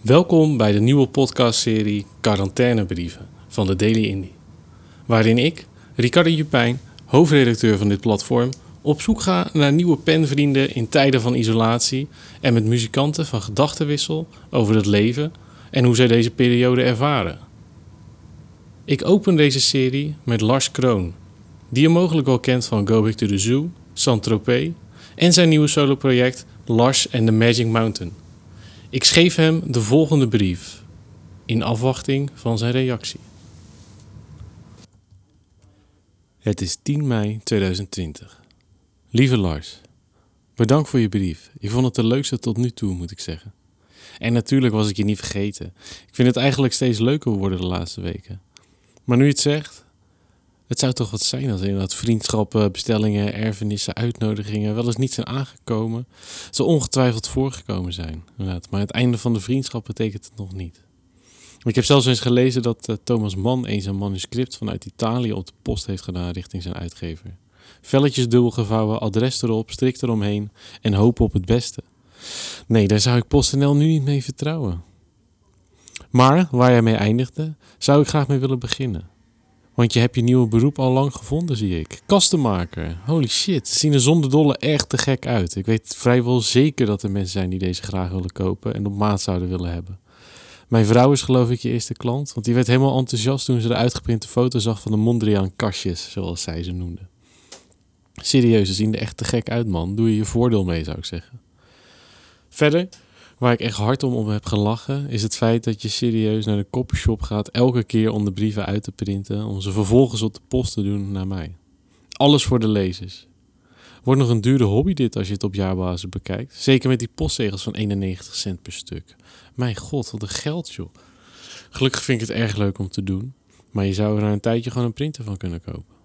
Welkom bij de nieuwe podcastserie Quarantainebrieven van de Daily Indie. Waarin ik, Ricardo Jupijn, hoofdredacteur van dit platform, op zoek ga naar nieuwe penvrienden in tijden van isolatie en met muzikanten van gedachtenwissel over het leven en hoe zij deze periode ervaren. Ik open deze serie met Lars Kroon, die je mogelijk wel kent van Go Back to the Zoo, Saint-Tropez en zijn nieuwe soloproject Lars and the Magic Mountain. Ik schreef hem de volgende brief in afwachting van zijn reactie. Het is 10 mei 2020. Lieve Lars, bedankt voor je brief. Ik vond het de leukste tot nu toe, moet ik zeggen. En natuurlijk was ik je niet vergeten. Ik vind het eigenlijk steeds leuker worden de laatste weken. Maar nu je het zegt, het zou toch wat zijn als inderdaad vriendschappen, bestellingen, erfenissen, uitnodigingen wel eens niet zijn aangekomen. Ze ongetwijfeld voorgekomen zijn. Maar het einde van de vriendschap betekent het nog niet. Ik heb zelfs eens gelezen dat uh, Thomas Mann eens een manuscript vanuit Italië op de post heeft gedaan richting zijn uitgever. Velletjes dubbel gevouwen, adres erop, strikt eromheen en hopen op het beste. Nee, daar zou ik PostNL nu niet mee vertrouwen. Maar waar jij mee eindigde, zou ik graag mee willen beginnen. Want je hebt je nieuwe beroep al lang gevonden, zie ik. Kastenmaker. Holy shit, zien er zonder dolle echt te gek uit. Ik weet vrijwel zeker dat er mensen zijn die deze graag willen kopen en op maat zouden willen hebben. Mijn vrouw is geloof ik je eerste klant, want die werd helemaal enthousiast toen ze de uitgeprinte foto zag van de Mondriaan kastjes, zoals zij ze noemde. Serieus, ze zien er echt te gek uit, man. Doe je je voordeel mee, zou ik zeggen. Verder, waar ik echt hard om, heb gelachen, is het feit dat je serieus naar de copyshop gaat elke keer om de brieven uit te printen, om ze vervolgens op de post te doen naar mij. Alles voor de lezers. Wordt nog een dure hobby dit als je het op jaarbasis bekijkt. Zeker met die postzegels van 91 cent per stuk. Mijn god, wat een geld joh. Gelukkig vind ik het erg leuk om te doen. Maar je zou er na een tijdje gewoon een printer van kunnen kopen.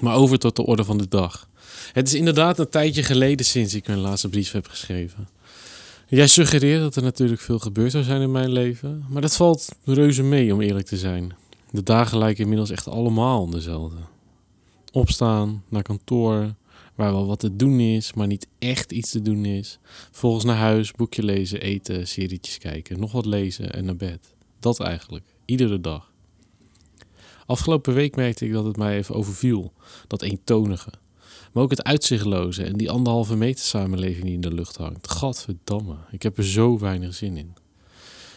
Maar over tot de orde van de dag. Het is inderdaad een tijdje geleden sinds ik mijn laatste brief heb geschreven. Jij suggereert dat er natuurlijk veel gebeurd zou zijn in mijn leven, maar dat valt reuze mee om eerlijk te zijn. De dagen lijken inmiddels echt allemaal dezelfde. Opstaan, naar kantoor, waar wel wat te doen is, maar niet echt iets te doen is. Volgens naar huis, boekje lezen, eten, serietjes kijken, nog wat lezen en naar bed. Dat eigenlijk, iedere dag. Afgelopen week merkte ik dat het mij even overviel, dat eentonige. Maar ook het uitzichtloze en die anderhalve meter samenleving die in de lucht hangt. Gadverdamme, ik heb er zo weinig zin in.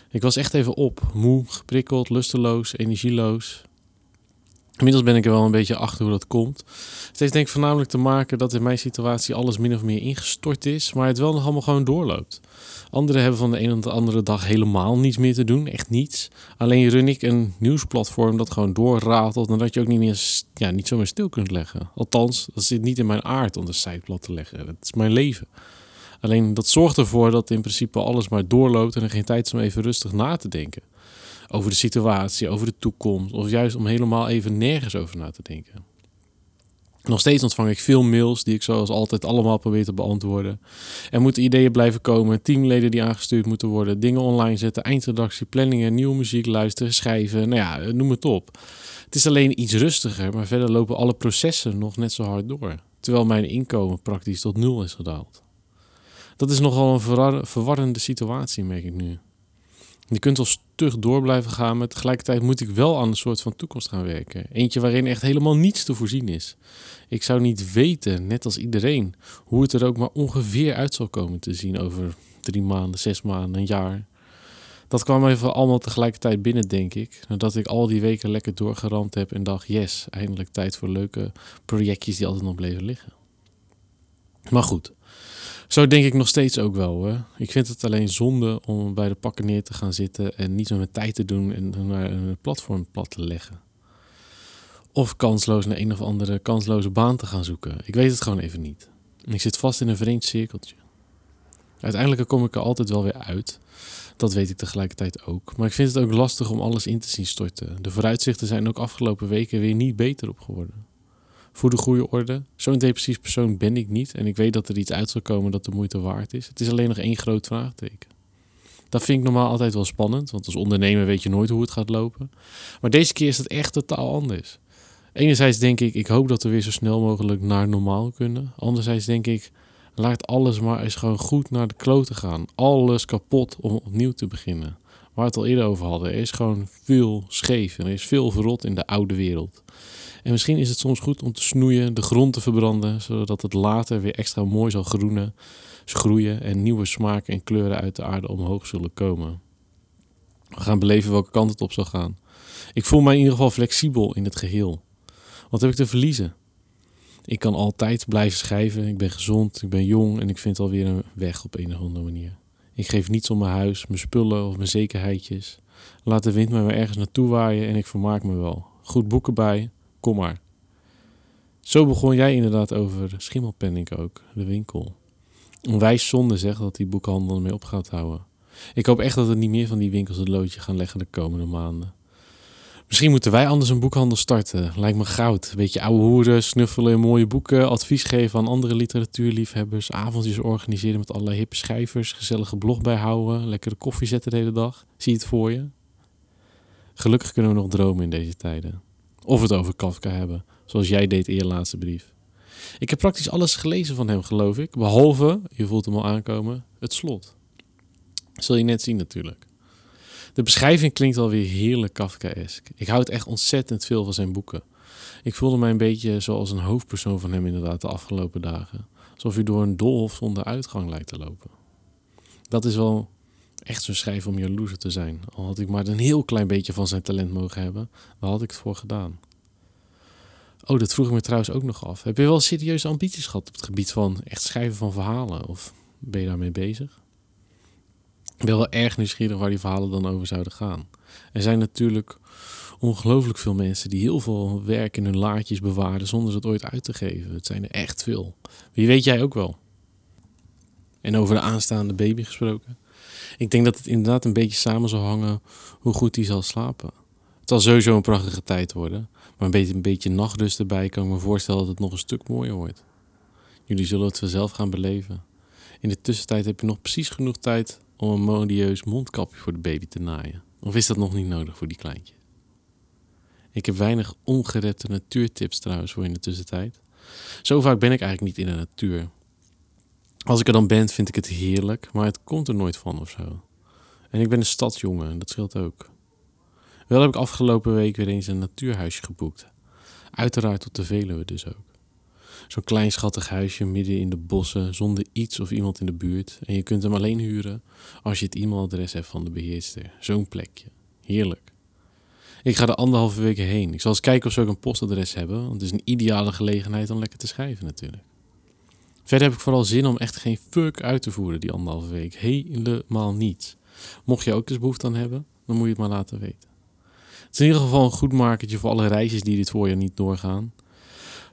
Ik was echt even op, moe, geprikkeld, lusteloos, energieloos. Inmiddels ben ik er wel een beetje achter hoe dat komt. Het heeft denk ik voornamelijk te maken dat in mijn situatie alles min of meer ingestort is, maar het wel nog allemaal gewoon doorloopt. Anderen hebben van de een op de andere dag helemaal niets meer te doen, echt niets. Alleen run ik een nieuwsplatform dat gewoon doorratelt en dat je ook niet meer, ja, niet zomaar stil kunt leggen. Althans, dat zit niet in mijn aard om de site plat te leggen. Dat is mijn leven. Alleen dat zorgt ervoor dat in principe alles maar doorloopt en er geen tijd is om even rustig na te denken. Over de situatie, over de toekomst, of juist om helemaal even nergens over na te denken. Nog steeds ontvang ik veel mails die ik zoals altijd allemaal probeer te beantwoorden. Er moeten ideeën blijven komen, teamleden die aangestuurd moeten worden, dingen online zetten, eindredactie, planningen, nieuwe muziek luisteren, schrijven, nou ja, noem het op. Het is alleen iets rustiger, maar verder lopen alle processen nog net zo hard door. Terwijl mijn inkomen praktisch tot nul is gedaald. Dat is nogal een verwarrende situatie, merk ik nu. Je kunt al stug door blijven gaan, maar tegelijkertijd moet ik wel aan een soort van toekomst gaan werken. Eentje waarin echt helemaal niets te voorzien is. Ik zou niet weten, net als iedereen, hoe het er ook maar ongeveer uit zal komen te zien over drie maanden, zes maanden, een jaar. Dat kwam even allemaal tegelijkertijd binnen, denk ik. Nadat ik al die weken lekker doorgeramd heb en dacht, yes, eindelijk tijd voor leuke projectjes die altijd nog bleven liggen. Maar goed, zo denk ik nog steeds ook wel. Hè. Ik vind het alleen zonde om bij de pakken neer te gaan zitten en niet met mijn tijd te doen en naar een platform plat te leggen. Of kansloos naar een of andere kansloze baan te gaan zoeken. Ik weet het gewoon even niet. Ik zit vast in een vreemd cirkeltje. Uiteindelijk kom ik er altijd wel weer uit. Dat weet ik tegelijkertijd ook. Maar ik vind het ook lastig om alles in te zien storten. De vooruitzichten zijn ook afgelopen weken weer niet beter op geworden voor de goede orde. Zo'n depressief persoon ben ik niet. En ik weet dat er iets uit zal komen dat de moeite waard is. Het is alleen nog één groot vraagteken. Dat vind ik normaal altijd wel spannend, want als ondernemer weet je nooit hoe het gaat lopen. Maar deze keer is het echt totaal anders. Enerzijds denk ik, ik hoop dat we weer zo snel mogelijk naar normaal kunnen. Anderzijds denk ik, Laat alles maar eens gewoon goed naar de kloten gaan. Alles kapot om opnieuw te beginnen. Waar we het al eerder over hadden. Er is gewoon veel scheef en er is veel verrot in de oude wereld. En misschien is het soms goed om te snoeien, de grond te verbranden, zodat het later weer extra mooi zal groenen, groeien en nieuwe smaken en kleuren uit de aarde omhoog zullen komen. We gaan beleven welke kant het op zal gaan. Ik voel mij in ieder geval flexibel in het geheel. Wat heb ik te verliezen? Ik kan altijd blijven schrijven. Ik ben gezond, ik ben jong en ik vind alweer een weg op een of andere manier. Ik geef niets om mijn huis, mijn spullen of mijn zekerheidjes. Laat de wind mij maar ergens naartoe waaien en ik vermaak me wel. Goed boeken bij, kom maar. Zo begon jij inderdaad over Schimmelpenning ook, de winkel. Onwijs zonde zeg dat die boekhandel ermee op gaat houden. Ik hoop echt dat er niet meer van die winkels het loodje gaan leggen de komende maanden. Misschien moeten wij anders een boekhandel starten. Lijkt me goud. Beetje ouwe hoeren, snuffelen in mooie boeken, advies geven aan andere literatuurliefhebbers, avondjes organiseren met allerlei hippe schrijvers, gezellige blog bijhouden, lekkere koffie zetten de hele dag. Zie je het voor je? Gelukkig kunnen we nog dromen in deze tijden. Of het over Kafka hebben, zoals jij deed in je laatste brief. Ik heb praktisch alles gelezen van hem, geloof ik. Behalve, je voelt hem al aankomen, het slot. zul je net zien natuurlijk. De beschrijving klinkt alweer heerlijk Kafkaesk. Ik houd echt ontzettend veel van zijn boeken. Ik voelde mij een beetje zoals een hoofdpersoon van hem inderdaad de afgelopen dagen. Alsof hij door een doolhof zonder uitgang lijkt te lopen. Dat is wel echt zo'n schrijf om jaloers te zijn. Al had ik maar een heel klein beetje van zijn talent mogen hebben, waar had ik het voor gedaan. Oh, dat vroeg ik me trouwens ook nog af. Heb je wel serieuze ambities gehad op het gebied van echt schrijven van verhalen? Of ben je daarmee bezig? Wel erg nieuwsgierig waar die verhalen dan over zouden gaan. Er zijn natuurlijk ongelooflijk veel mensen die heel veel werk in hun laadjes bewaren zonder het ooit uit te geven. Het zijn er echt veel. Wie weet jij ook wel. En over de aanstaande baby gesproken. Ik denk dat het inderdaad een beetje samen zal hangen hoe goed hij zal slapen. Het zal sowieso een prachtige tijd worden. Maar een beetje, een beetje nachtrust erbij kan ik me voorstellen dat het nog een stuk mooier wordt. Jullie zullen het vanzelf gaan beleven. In de tussentijd heb je nog precies genoeg tijd om een modieus mondkapje voor de baby te naaien. Of is dat nog niet nodig voor die kleintje? Ik heb weinig ongerepte natuurtips trouwens voor in de tussentijd. Zo vaak ben ik eigenlijk niet in de natuur. Als ik er dan ben, vind ik het heerlijk, maar het komt er nooit van of zo. En ik ben een stadsjongen en dat scheelt ook. Wel heb ik afgelopen week weer eens een natuurhuisje geboekt. Uiteraard op de Veluwe dus ook. Zo'n klein schattig huisje midden in de bossen, zonder iets of iemand in de buurt. En je kunt hem alleen huren als je het e-mailadres hebt van de beheerster. Zo'n plekje. Heerlijk. Ik ga er anderhalve weken heen. Ik zal eens kijken of ze ook een postadres hebben, want het is een ideale gelegenheid om lekker te schrijven natuurlijk. Verder heb ik vooral zin om echt geen fuck uit te voeren die anderhalve week. Helemaal niet. Mocht je ook eens behoefte aan hebben, dan moet je het maar laten weten. Het is in ieder geval een goed markertje voor alle reisjes die dit voorjaar niet doorgaan.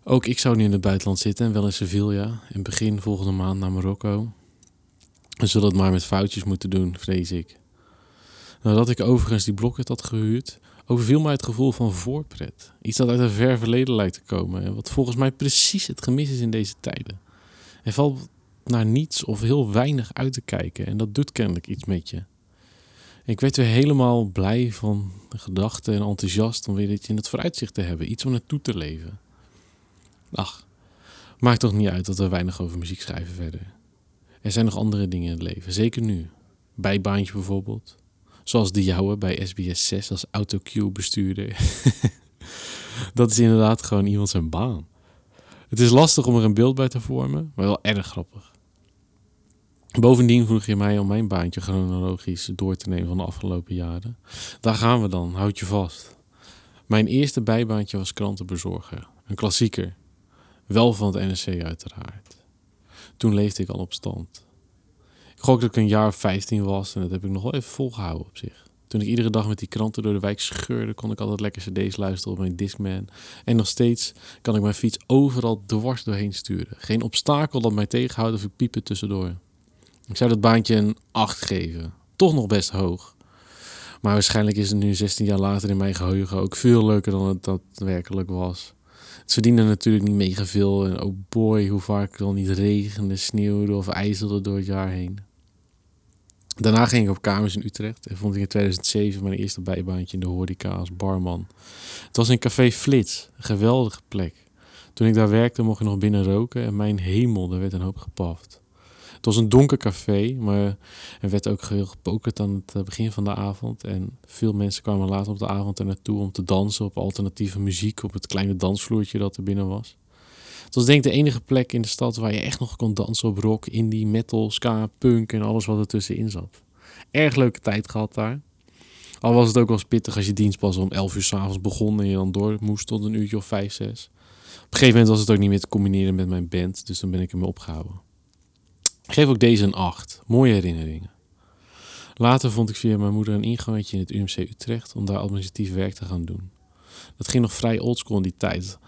Ook ik zou nu in het buitenland zitten en wel in Sevilla. En begin volgende maand naar Marokko. We zullen het maar met foutjes moeten doen, vrees ik. Nadat ik overigens die blokket had gehuurd, overviel mij het gevoel van voorpret. Iets dat uit een ver verleden lijkt te komen en wat volgens mij precies het gemis is in deze tijden. Er valt naar niets of heel weinig uit te kijken en dat doet kennelijk iets met je. Ik werd weer helemaal blij van de gedachten en enthousiast om weer iets in het vooruitzicht te hebben, iets om naartoe te leven. Ach, maakt toch niet uit dat we weinig over muziek schrijven verder. Er zijn nog andere dingen in het leven, zeker nu. Bijbaantje bijvoorbeeld. Zoals de jouwe bij SBS 6 als autocue bestuurder. dat is inderdaad gewoon iemand zijn baan. Het is lastig om er een beeld bij te vormen, maar wel erg grappig. Bovendien vroeg je mij om mijn baantje chronologisch door te nemen van de afgelopen jaren. Daar gaan we dan, houd je vast. Mijn eerste bijbaantje was krantenbezorger. Een klassieker. Wel van het NRC uiteraard. Toen leefde ik al op stand. Ik gok dat ik een jaar of 15 was en dat heb ik nog wel even volgehouden op zich. Toen ik iedere dag met die kranten door de wijk scheurde, kon ik altijd lekker cd's luisteren op mijn Discman. En nog steeds kan ik mijn fiets overal dwars doorheen sturen. Geen obstakel dat mij tegenhoudt of ik piepen tussendoor. Ik zou dat baantje een 8 geven. Toch nog best hoog. Maar waarschijnlijk is het nu 16 jaar later in mijn geheugen ook veel leuker dan het daadwerkelijk was. Het verdiende natuurlijk niet mega veel. En oh boy, hoe vaak het al niet regende, sneeuwde of ijzelde door het jaar heen. Daarna ging ik op kamers in Utrecht en vond ik in 2007 mijn eerste bijbaantje in de horeca als barman. Het was in Café Flits, een geweldige plek. Toen ik daar werkte mocht ik nog binnen roken en mijn hemel, er werd een hoop gepaft. Het was een donker café, maar er werd ook heel gepokerd aan het eh, begin van de avond. En veel mensen kwamen later op de avond er naartoe om te dansen op alternatieve muziek op het kleine dansvloertje dat er binnen was. Het was denk ik de enige plek in de stad waar je echt nog kon dansen op rock, indie, metal, ska, punk en alles wat er tussenin zat. Erg leuke tijd gehad daar. Al was het ook wel pittig als je dienst pas om 11 uur s'avonds begon en je dan door moest tot een uurtje of 5, 6. Op een gegeven moment was het ook niet meer te combineren met mijn band, dus dan ben ik ermee opgehouden. Geef ook deze een 8. Mooie herinneringen. Later vond ik via mijn moeder een ingangetje in het UMC Utrecht om daar administratief werk te gaan doen. Dat ging nog vrij oldschool in die tijd.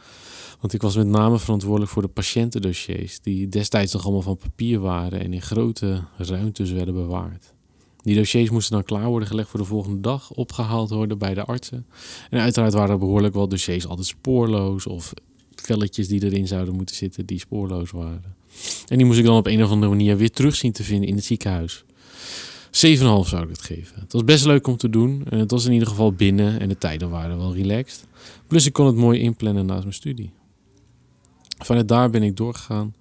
Want ik was met name verantwoordelijk voor de patiëntendossiers, die destijds nog allemaal van papier waren en in grote ruimtes werden bewaard. Die dossiers moesten dan klaar worden gelegd voor de volgende dag, opgehaald worden bij de artsen. En uiteraard waren er behoorlijk wel dossiers altijd spoorloos of velletjes die erin zouden moeten zitten die spoorloos waren. En die moest ik dan op een of andere manier weer terug zien te vinden in het ziekenhuis. 7,5 zou ik het geven. Het was best leuk om te doen. En het was in ieder geval binnen en de tijden waren wel relaxed. Plus ik kon het mooi inplannen naast mijn studie. Vanuit daar ben ik doorgegaan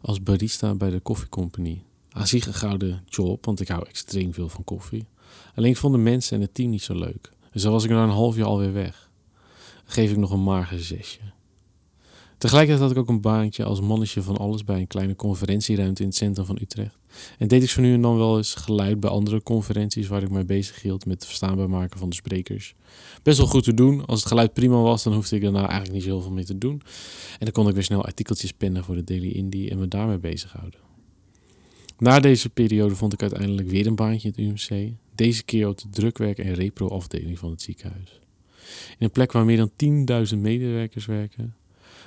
als barista bij de koffiecompany. Aan zich een gouden job, want ik hou extreem veel van koffie. Alleen vonden mensen en het team niet zo leuk. Dus dan was ik na een half jaar alweer weg. Dan geef ik nog een mager zesje. Tegelijkertijd had ik ook een baantje als mannetje van alles bij een kleine conferentieruimte in het centrum van Utrecht. En deed ik zo nu en dan wel eens geluid bij andere conferenties waar ik mij bezig hield met het verstaanbaar maken van de sprekers. Best wel goed te doen. Als het geluid prima was, dan hoefde ik daarna eigenlijk niet zoveel meer te doen. En dan kon ik weer snel artikeltjes pennen voor de Daily Indie en me daarmee bezighouden. Na deze periode vond ik uiteindelijk weer een baantje in het UMC. Deze keer op de drukwerk- en repro-afdeling van het ziekenhuis. In een plek waar meer dan 10.000 medewerkers werken,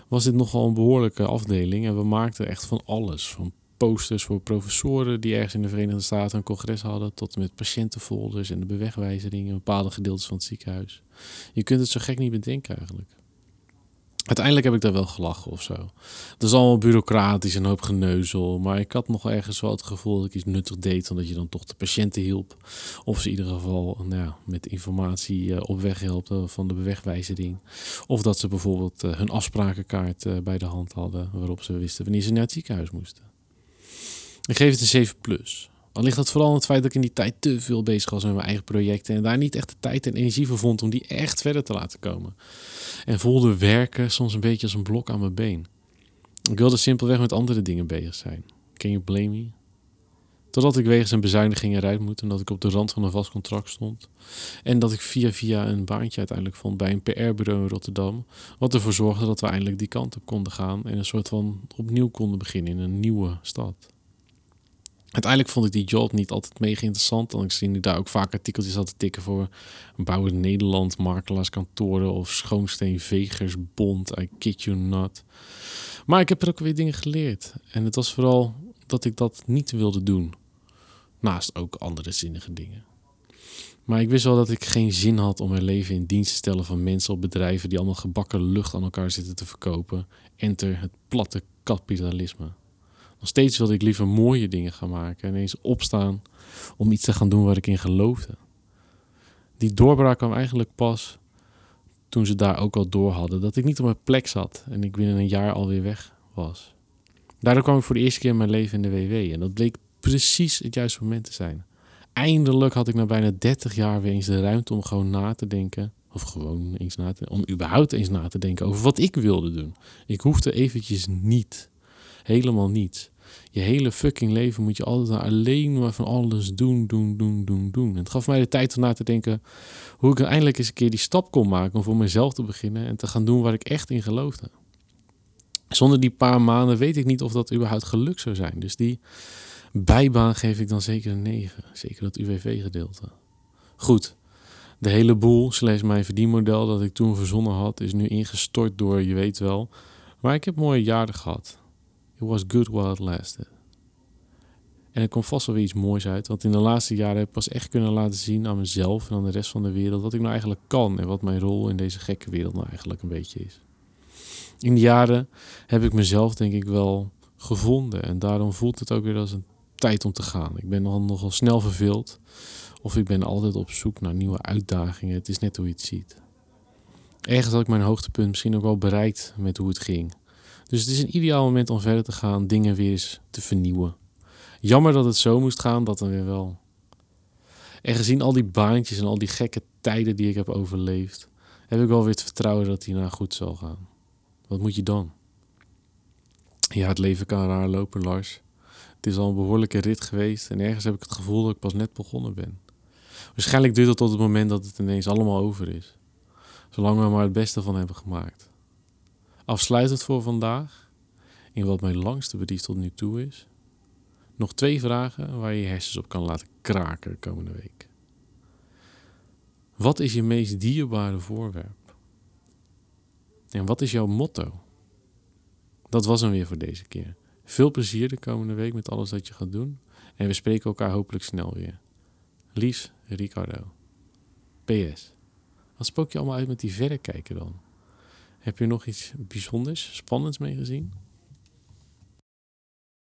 was dit nogal een behoorlijke afdeling. En we maakten echt van alles. Van posters voor professoren die ergens in de Verenigde Staten een congres hadden, tot met patiëntenfolders en de bewegwijzeringen in bepaalde gedeeltes van het ziekenhuis. Je kunt het zo gek niet bedenken eigenlijk. Uiteindelijk heb ik daar wel gelachen of zo. Het is allemaal bureaucratisch en hoop geneuzel. Maar ik had nog ergens wel het gevoel dat ik iets nuttig deed. Omdat je dan toch de patiënten hielp. Of ze in ieder geval nou ja, met informatie eh, op weg helpte van de bewegwijzering. Of dat ze bijvoorbeeld eh, hun afsprakenkaart eh, bij de hand hadden. Waarop ze wisten wanneer ze naar het ziekenhuis moesten. Ik geef het een 7 plus. Dan ligt dat vooral in het feit dat ik in die tijd te veel bezig was met mijn eigen projecten. En daar niet echt de tijd en energie voor vond om die echt verder te laten komen. En voelde werken soms een beetje als een blok aan mijn been. Ik wilde simpelweg met andere dingen bezig zijn. Can you blame me? Totdat ik wegens een bezuiniging eruit moet en dat ik op de rand van een vast contract stond. En dat ik via via een baantje uiteindelijk vond bij een PR-bureau in Rotterdam. Wat ervoor zorgde dat we eindelijk die kant op konden gaan en een soort van opnieuw konden beginnen in een nieuwe stad. Uiteindelijk vond ik die job niet altijd mega interessant. Dan zie ik daar ook vaak artikeltjes aan te tikken voor Bouwen Nederland, makelaarskantoren of Schoonsteenvegersbond. I kid you not. Maar ik heb er ook weer dingen geleerd. En het was vooral dat ik dat niet wilde doen. Naast ook andere zinnige dingen. Maar ik wist wel dat ik geen zin had om mijn leven in dienst te stellen van mensen of bedrijven die allemaal gebakken lucht aan elkaar zitten te verkopen. Enter het platte kapitalisme. Nog steeds wilde ik liever mooie dingen gaan maken en eens opstaan om iets te gaan doen waar ik in geloofde. Die doorbraak kwam eigenlijk pas toen ze daar ook al door hadden dat ik niet op mijn plek zat en ik binnen een jaar alweer weg was. Daardoor kwam ik voor de eerste keer in mijn leven in de WW en dat bleek precies het juiste moment te zijn. Eindelijk had ik na bijna 30 jaar weer eens de ruimte om gewoon na te denken. Of gewoon eens na te om überhaupt eens na te denken over wat ik wilde doen. Ik hoefde eventjes niet. Helemaal niets je hele fucking leven moet je altijd alleen maar van alles doen, doen, doen, doen, doen. En het gaf mij de tijd om na te denken hoe ik eindelijk eens een keer die stap kon maken om voor mezelf te beginnen en te gaan doen waar ik echt in geloofde. Zonder die paar maanden weet ik niet of dat überhaupt geluk zou zijn. Dus die bijbaan geef ik dan zeker een 9. Zeker dat UWV-gedeelte. Goed, de hele boel, slechts mijn verdienmodel dat ik toen verzonnen had, is nu ingestort door je weet wel. Maar ik heb mooie jaren gehad. Was good while it lasted. En er komt vast wel weer iets moois uit. Want in de laatste jaren heb ik pas echt kunnen laten zien aan mezelf en aan de rest van de wereld wat ik nou eigenlijk kan en wat mijn rol in deze gekke wereld nou eigenlijk een beetje is. In de jaren heb ik mezelf denk ik wel gevonden en daarom voelt het ook weer als een tijd om te gaan. Ik ben al nogal snel verveeld of ik ben altijd op zoek naar nieuwe uitdagingen. Het is net hoe je het ziet. Ergens had ik mijn hoogtepunt misschien ook wel bereikt met hoe het ging. Dus het is een ideaal moment om verder te gaan, dingen weer eens te vernieuwen. Jammer dat het zo moest gaan, dat dan weer wel. En gezien al die baantjes en al die gekke tijden die ik heb overleefd, heb ik wel weer het vertrouwen dat nou goed zal gaan. Wat moet je dan? Ja, het leven kan raar lopen, Lars. Het is al een behoorlijke rit geweest en ergens heb ik het gevoel dat ik pas net begonnen ben. Waarschijnlijk duurt het tot het moment dat het ineens allemaal over is. Zolang we maar het beste van hebben gemaakt. Afsluitend voor vandaag, in wat mijn langste brief tot nu toe is, nog twee vragen waar je je hersens op kan laten kraken de komende week. Wat is je meest dierbare voorwerp? En wat is jouw motto? Dat was hem weer voor deze keer. Veel plezier de komende week met alles wat je gaat doen. En we spreken elkaar hopelijk snel weer. Liefs, Ricardo. PS. Wat spook je allemaal uit met die verrekijker dan? Heb je nog iets bijzonders, spannends mee gezien?